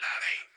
Melody.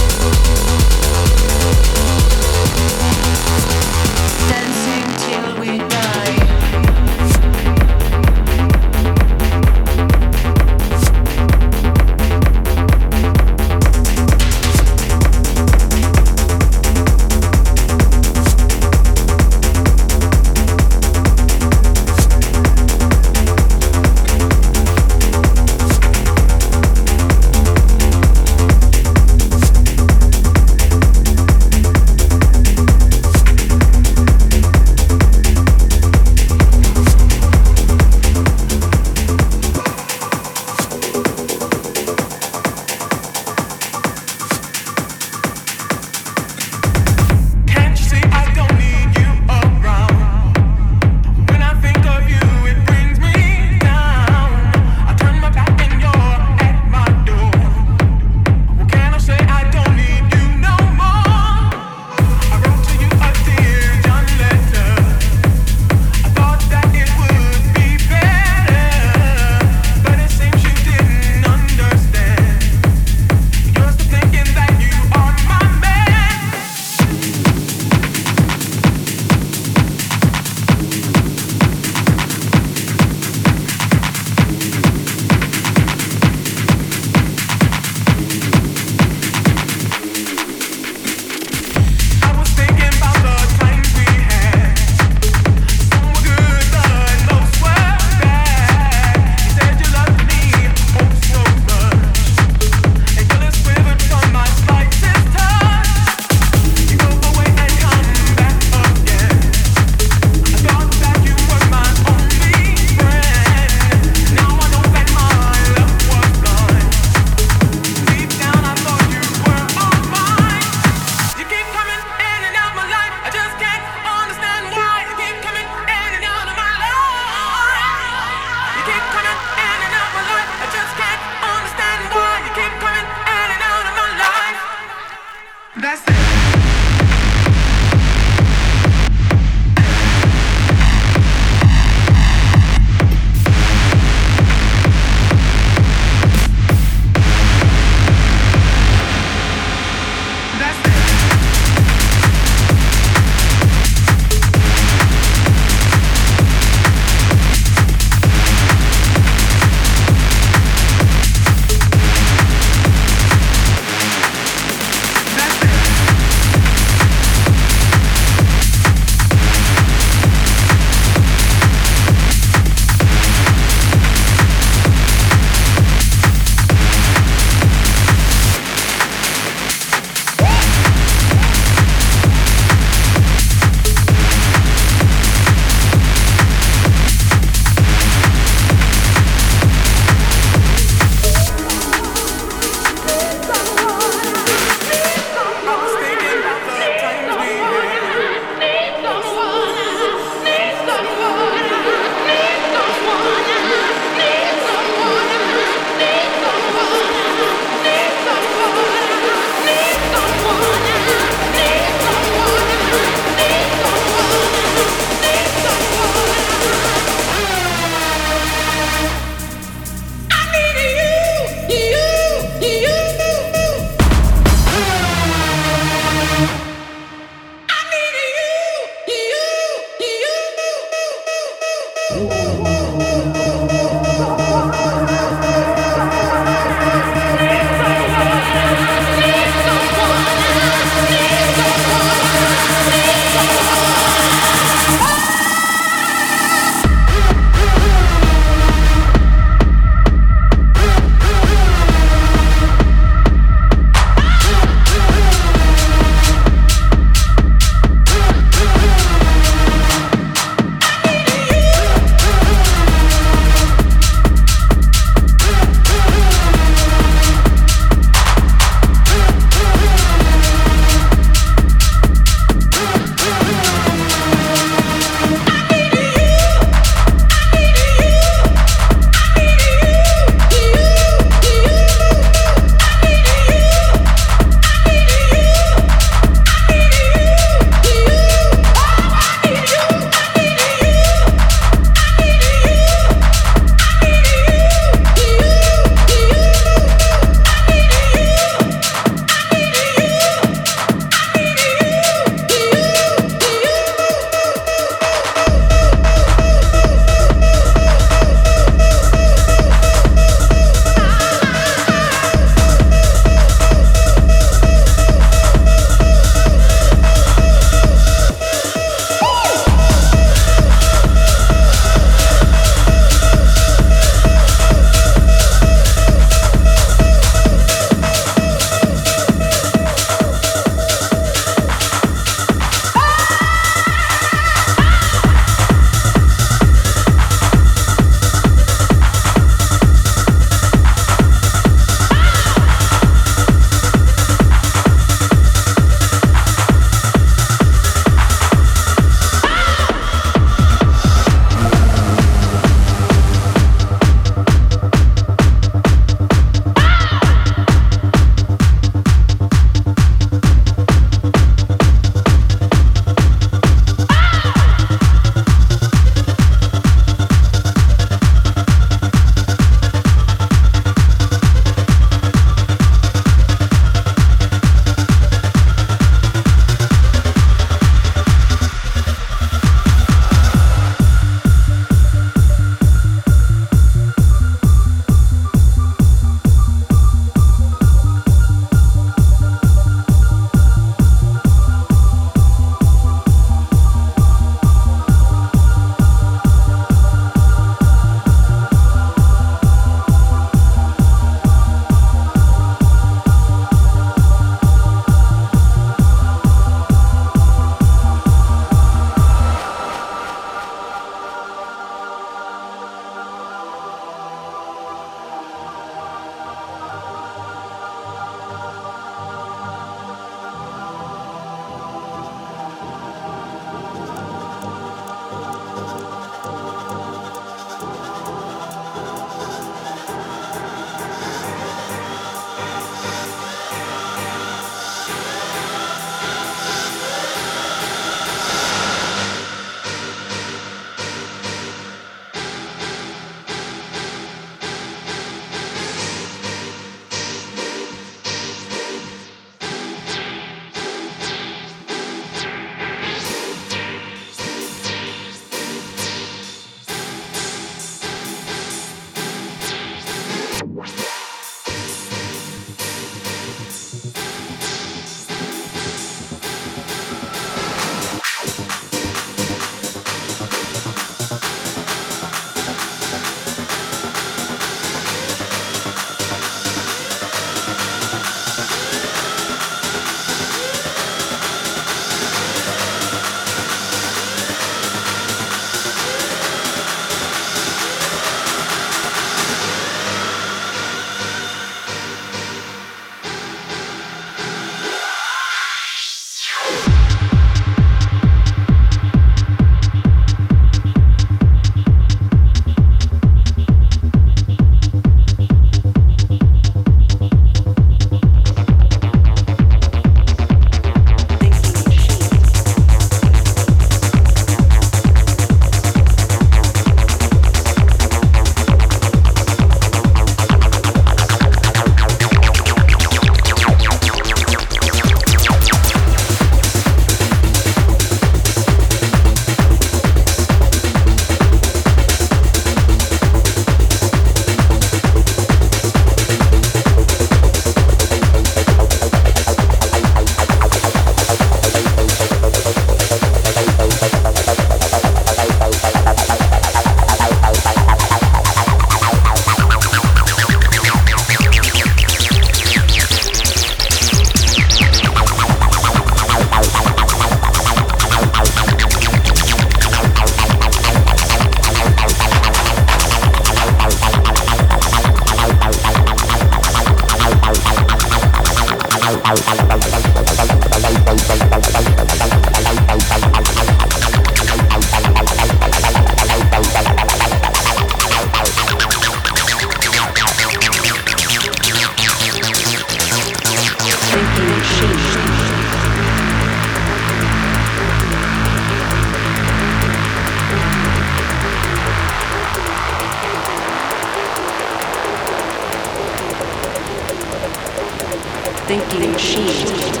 thinking machine.